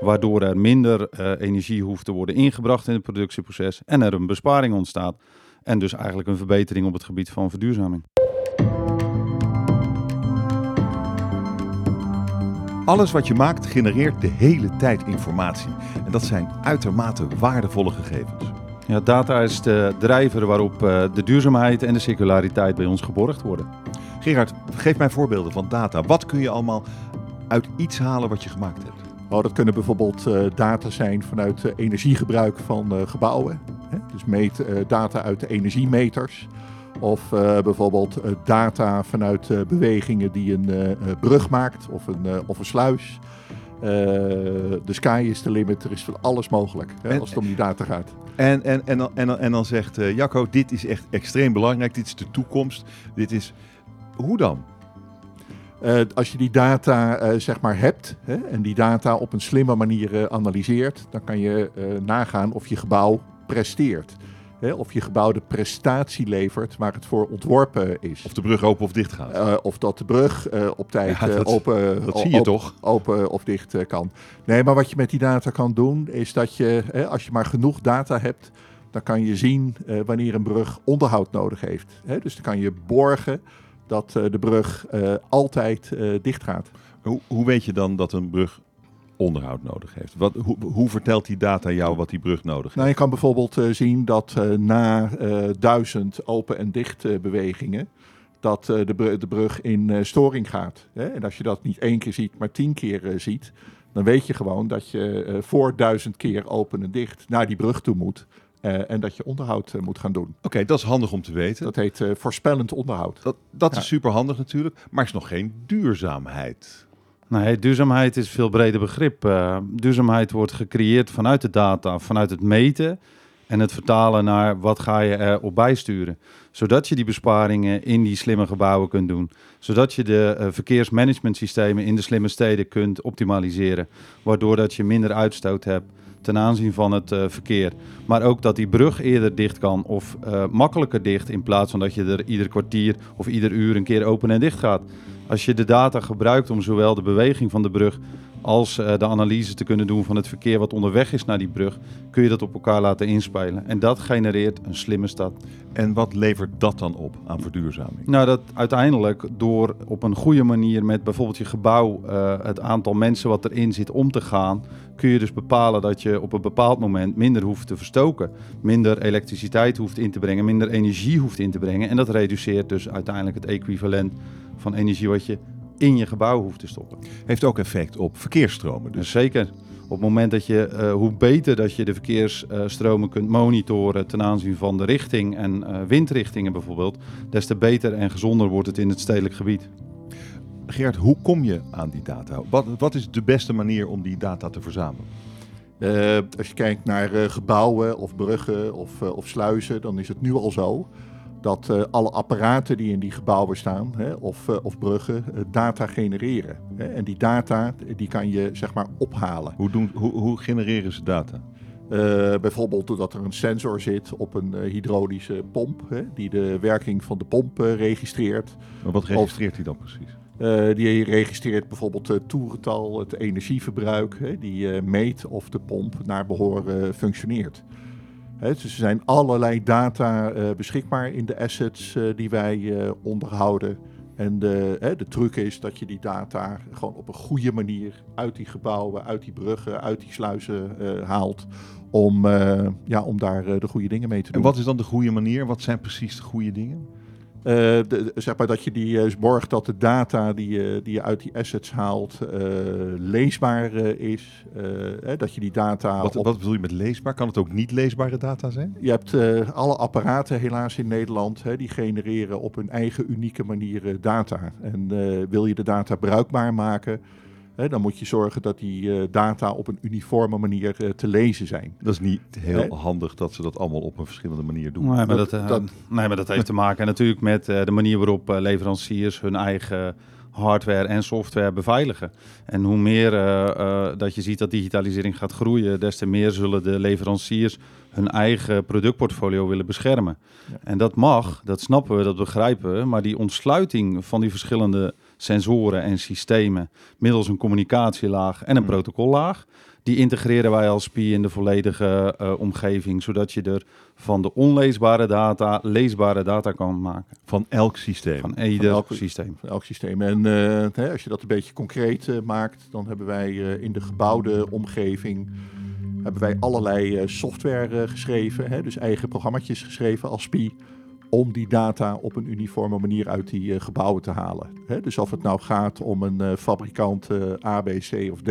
waardoor er minder uh, energie hoeft te worden ingebracht in het productieproces en er een besparing ontstaat. En dus eigenlijk een verbetering op het gebied van verduurzaming. Alles wat je maakt genereert de hele tijd informatie. En dat zijn uitermate waardevolle gegevens. Ja, data is de drijver waarop uh, de duurzaamheid en de circulariteit bij ons geborgd worden. Gerard, geef mij voorbeelden van data. Wat kun je allemaal uit iets halen wat je gemaakt hebt? Oh, dat kunnen bijvoorbeeld uh, data zijn vanuit uh, energiegebruik van uh, gebouwen. Hè? Dus meet, data uit de energiemeters. Of bijvoorbeeld data vanuit bewegingen die een brug maakt of een, of een sluis. De sky is the limit, er is van alles mogelijk hè, en, als het om die data gaat. En, en, en, dan, en, dan, en dan zegt Jacco, dit is echt extreem belangrijk, dit is de toekomst. Dit is... Hoe dan? Uh, als je die data uh, zeg maar hebt hè, en die data op een slimme manier uh, analyseert, dan kan je nagaan of je gebouw presteert. Hè, of je gebouw de prestatie levert waar het voor ontworpen is. Of de brug open of dicht gaat. of dat de brug op tijd ja, dat, open, dat zie je open, toch? open of dicht kan. Nee, maar wat je met die data kan doen, is dat je, hè, als je maar genoeg data hebt, dan kan je zien wanneer een brug onderhoud nodig heeft. Hè, dus dan kan je borgen dat eh, de brug eh, altijd eh, dicht gaat. Hoe, hoe weet je dan dat een brug onderhoud nodig heeft? Wat, hoe, hoe, vertelt die data jou wat die brug nodig heeft? Nou, je kan bijvoorbeeld zien dat na duizend open en dicht bewegingen, dat de, brug, de, brug in storing gaat. Hè? En als je dat niet één keer ziet, maar tien keer ziet, dan weet je gewoon dat je voor duizend keer open en dicht naar die brug toe moet. Uh, en dat je onderhoud uh, moet gaan doen. Oké, dat is handig om te weten. Dat heet uh, voorspellend onderhoud. Dat, dat ja. is super handig natuurlijk, maar is nog geen duurzaamheid. Nee, duurzaamheid is een veel breder begrip. duurzaamheid wordt gecreëerd vanuit de data, vanuit het meten en het vertalen naar wat ga je erop bijsturen. Zodat je die besparingen in die slimme gebouwen kunt doen. Zodat je de verkeersmanagementsystemen in de slimme steden kunt optimaliseren. Waardoor dat je minder uitstoot hebt ten aanzien van het uh, verkeer. Maar ook dat die brug eerder dicht kan of uh, makkelijker dicht in plaats van dat je er ieder kwartier of ieder uur een keer open en dicht gaat. Als je de data gebruikt om zowel de beweging van de brug als uh, de analyse te kunnen doen van het verkeer wat onderweg is naar die brug, kun je dat op elkaar laten inspelen. En dat genereert een slimme stad. En wat levert dat dan op aan verduurzaming? Nou, dat uiteindelijk door op een goede manier met bijvoorbeeld je gebouw uh, het aantal mensen wat erin zit om te gaan, kun je dus bepalen dat je op een bepaald moment minder hoeft te verstoken, minder elektriciteit hoeft in te brengen, minder energie hoeft in te brengen. En dat reduceert dus uiteindelijk het equivalent van energie wat je in je gebouw hoeft te stoppen. Heeft ook effect op verkeersstromen dus? Zeker. Op het moment dat je, uh, hoe beter dat je de verkeersstromen kunt monitoren ten aanzien van de richting en uh, windrichtingen bijvoorbeeld, des te beter en gezonder wordt het in het stedelijk gebied. Geert, hoe kom je aan die data? Wat, wat is de beste manier om die data te verzamelen? Uh, als je kijkt naar gebouwen of bruggen of, of sluizen, dan is het nu al zo dat uh, alle apparaten die in die gebouwen staan hè, of, uh, of bruggen uh, data genereren. Hè. En die data die kan je zeg maar ophalen. Hoe, doen, hoe, hoe genereren ze data? bijvoorbeeld doordat er een sensor zit op een hydraulische pomp hè, die de werking van de pomp registreert. Maar wat registreert hij dan precies? die registreert bijvoorbeeld het toerental, het energieverbruik. Hè, die meet of de pomp naar behoren functioneert. He, dus er zijn allerlei data uh, beschikbaar in de assets uh, die wij uh, onderhouden. En de, de truc is dat je die data gewoon op een goede manier uit die gebouwen, uit die bruggen, uit die sluizen haalt. Om, ja, om daar de goede dingen mee te doen. En wat is dan de goede manier? Wat zijn precies de goede dingen? De, zeg maar dat je die uh, borgt dat de data die je, die je uit die assets haalt leesbaar is. dat je die data. Wat, op... wat, bedoel je met leesbaar? Kan het ook niet leesbare data zijn? Je hebt alle apparaten helaas in Nederland hè, die genereren op hun eigen unieke manier data. En wil je de data bruikbaar maken, dan moet je zorgen dat die uh, data op een uniforme manier uh, te lezen zijn. Dat is niet heel handig dat ze dat allemaal op een verschillende manier doen. Nee, maar dat, uh, dat, nee, maar dat heeft te maken natuurlijk met de manier waarop leveranciers hun eigen hardware en software beveiligen. En hoe meer dat je ziet dat digitalisering gaat groeien, des te meer zullen de leveranciers hun eigen productportfolio willen beschermen. Ja. En dat mag, dat snappen we, dat begrijpen we, maar die ontsluiting van die verschillende sensoren en systemen middels een communicatielaag en een Hmm. protocollaag. Die integreren wij als SPI in de volledige eh, omgeving, zodat je er van de onleesbare data leesbare data kan maken. Van elk systeem. Van ieder elke- systeem. van elk systeem. En eh, hè, als je dat een beetje concreet eh, maakt, dan hebben wij in de gebouwde omgeving hebben wij allerlei software geschreven, hè, dus eigen programma's geschreven als SPI, om die data op een uniforme manier uit die eh, gebouwen te halen. Dus of het nou gaat om een eh, fabrikant eh, A, B, C of D,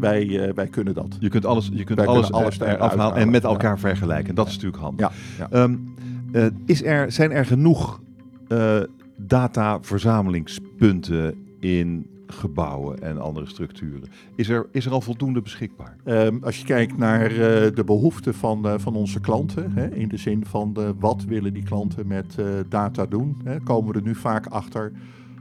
wij, wij kunnen dat. Je kunt alles, je kunt Wij alles, alles er- eruit eraf halen en met Ja. elkaar vergelijken. Dat is natuurlijk handig. Ja, Ehm, eh, is er, zijn er genoeg dataverzamelingspunten in gebouwen en andere structuren? Is er, is er al voldoende beschikbaar? Ehm, als je kijkt naar eh, de behoeften van, eh, van onze klanten, hè, in de zin van wat willen die klanten met eh, data doen, hè, komen we er nu vaak achter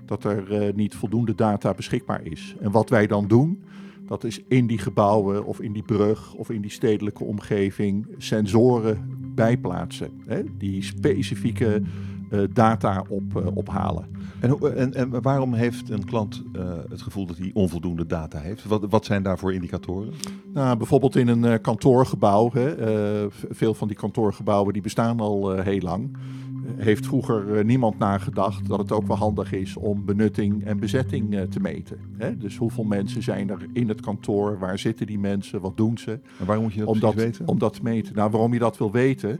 dat er niet voldoende data beschikbaar is. En wat wij dan doen, dat is in die gebouwen of in die brug of in die stedelijke omgeving sensoren bijplaatsen. Hè, die specifieke data op, ophalen. En, en, en waarom heeft een klant eh, het gevoel dat hij onvoldoende data heeft? Wat, wat zijn daarvoor indicatoren? Nou, bijvoorbeeld in een eh, kantoorgebouw. Hè, eh, veel van die kantoorgebouwen die bestaan al heel lang. Heeft vroeger niemand nagedacht dat het ook wel handig is om benutting en bezetting te meten. Hè? Dus hoeveel mensen zijn er in het kantoor? Waar zitten die mensen? Wat doen ze? En waarom moet je dat Om dat, weten? om dat te meten. Nou, waarom je dat wil weten,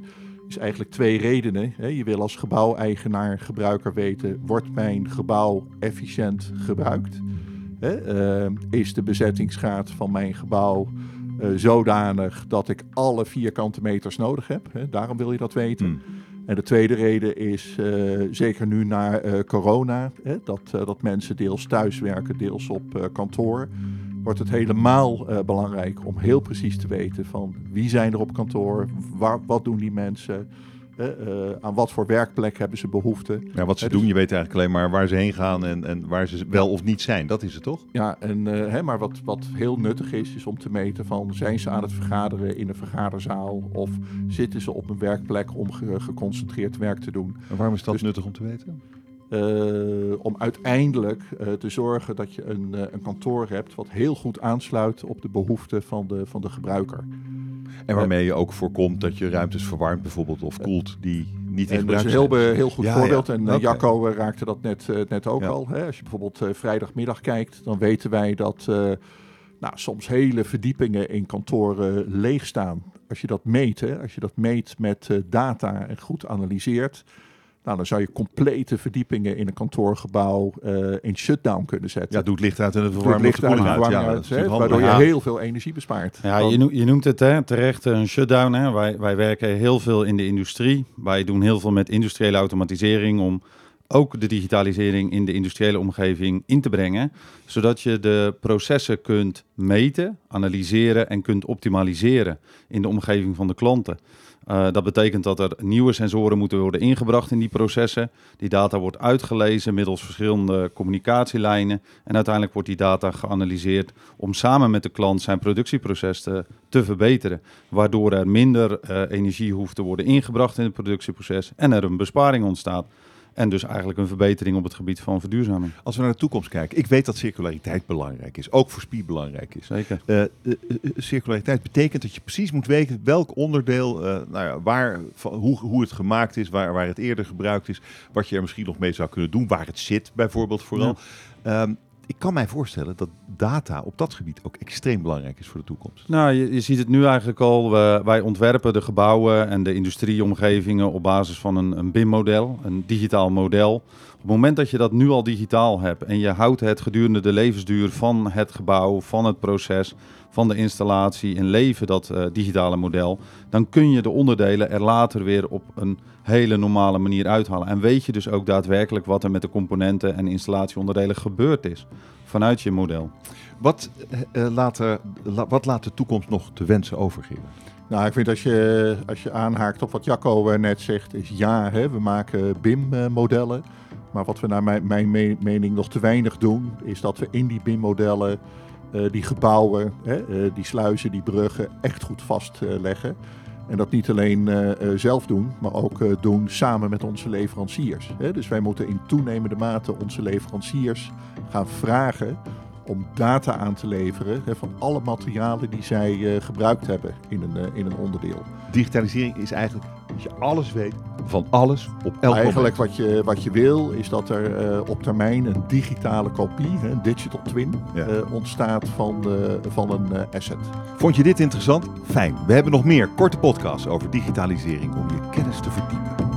is eigenlijk twee redenen. Je wil als gebouweigenaar, gebruiker weten, wordt mijn gebouw efficiënt gebruikt? Eh, is de bezettingsgraad van mijn gebouw eh, zodanig dat ik alle vierkante meters nodig heb? Daarom wil je dat weten. Hmm. En de tweede reden is, eh, zeker nu na corona, hè, dat, dat mensen deels thuis werken, deels op kantoor, wordt het helemaal eh, belangrijk om heel precies te weten van wie zijn er op kantoor, waar, wat doen die mensen, eh, eh, aan wat voor werkplek hebben ze behoefte. Ja, wat ze dus- doen, je weet eigenlijk alleen maar waar ze heen gaan en, en waar ze wel of niet zijn. Dat is het toch? Ja, en, hè, maar wat, wat heel nuttig is, is om te meten van zijn ze aan het vergaderen in een vergaderzaal of zitten ze op een werkplek om ge- geconcentreerd werk te doen. En waarom is dat Dus- nuttig om te weten? Eh, om uiteindelijk eh, te zorgen dat je een, eh, een kantoor hebt wat heel goed aansluit op de behoeften van de, van de gebruiker. En waarmee je ook voorkomt dat je ruimtes verwarmt bijvoorbeeld of koelt die niet in En dat is gebruik een heel, heel goed Ja, voorbeeld. ja. En. Jacco raakte dat net, net ook Ja. al. Hè? Als je bijvoorbeeld vrijdagmiddag kijkt, dan weten wij dat nou, soms hele verdiepingen in kantoren leeg staan. Als je dat meet, hè, als je dat meet met data en goed analyseert, nou, dan zou je complete verdiepingen in een kantoorgebouw eh, in shutdown kunnen zetten. Ja, doe het licht uit en het verwarmt licht uit, Ja, waardoor je heel veel energie bespaart. Ja, Want- je, noemt, je noemt het hè, terecht een shutdown. Hè. Wij, wij werken heel veel in de industrie. Wij doen heel veel met industriële automatisering om ook de digitalisering in de industriële omgeving in te brengen. Zodat je de processen kunt meten, analyseren en kunt optimaliseren in de omgeving van de klanten. Eh, dat betekent dat er nieuwe sensoren moeten worden ingebracht in die processen. Die data wordt uitgelezen middels verschillende communicatielijnen. En uiteindelijk wordt die data geanalyseerd om samen met de klant zijn productieproces te, te verbeteren. Waardoor er minder eh, energie hoeft te worden ingebracht in het productieproces en er een besparing ontstaat. En dus eigenlijk een verbetering op het gebied van verduurzaming. Als we naar de toekomst kijken, ik weet dat circulariteit belangrijk is, ook voor SPI belangrijk is. Zeker. Eh, circulariteit betekent dat je precies moet weten welk onderdeel, nou ja, waar, van, hoe, hoe het gemaakt is, waar, waar het eerder gebruikt is, wat je er misschien nog mee zou kunnen doen, waar het zit bijvoorbeeld vooral. Ehm, ik kan mij voorstellen dat data op dat gebied ook extreem belangrijk is voor de toekomst. Nou, je, ziet het nu eigenlijk al. We, wij ontwerpen de gebouwen en de industrieomgevingen op basis van een, een BIM-model, een digitaal model. Op het moment dat je dat nu al digitaal hebt en je houdt het gedurende de levensduur van het gebouw, van het proces, van de installatie in leven, dat eh, digitale model, dan kun je de onderdelen er later weer op een hele normale manier uithalen. En weet je dus ook daadwerkelijk wat er met de componenten en installatieonderdelen gebeurd is vanuit je model. Wat, eh, eh, laat, la- wat laat de toekomst nog te wensen overgeven? Nou, ik vind als je, als je aanhaakt op wat Jacco net zegt, is ja, hè, we maken BIM-modellen. Maar wat we naar mijn, mijn me- mening nog te weinig doen, is dat we in die BIM-modellen eh, die gebouwen, hè, eh, die sluizen, die bruggen echt goed vastleggen. En dat niet alleen eh, zelf doen, maar ook doen samen met onze leveranciers. Dus wij moeten in toenemende mate onze leveranciers gaan vragen om data aan te leveren hè, van alle materialen die zij eh, gebruikt hebben in een, eh, in een onderdeel. Digitalisering is eigenlijk dat je alles weet van alles op elk Eigenlijk moment. wat je, wat je wil is dat er eh, op termijn een digitale kopie, hè, een digital twin, Ja. ontstaat van, van een asset. Vond je dit interessant? Fijn. We hebben nog meer korte podcasts over digitalisering om je kennis te verdiepen.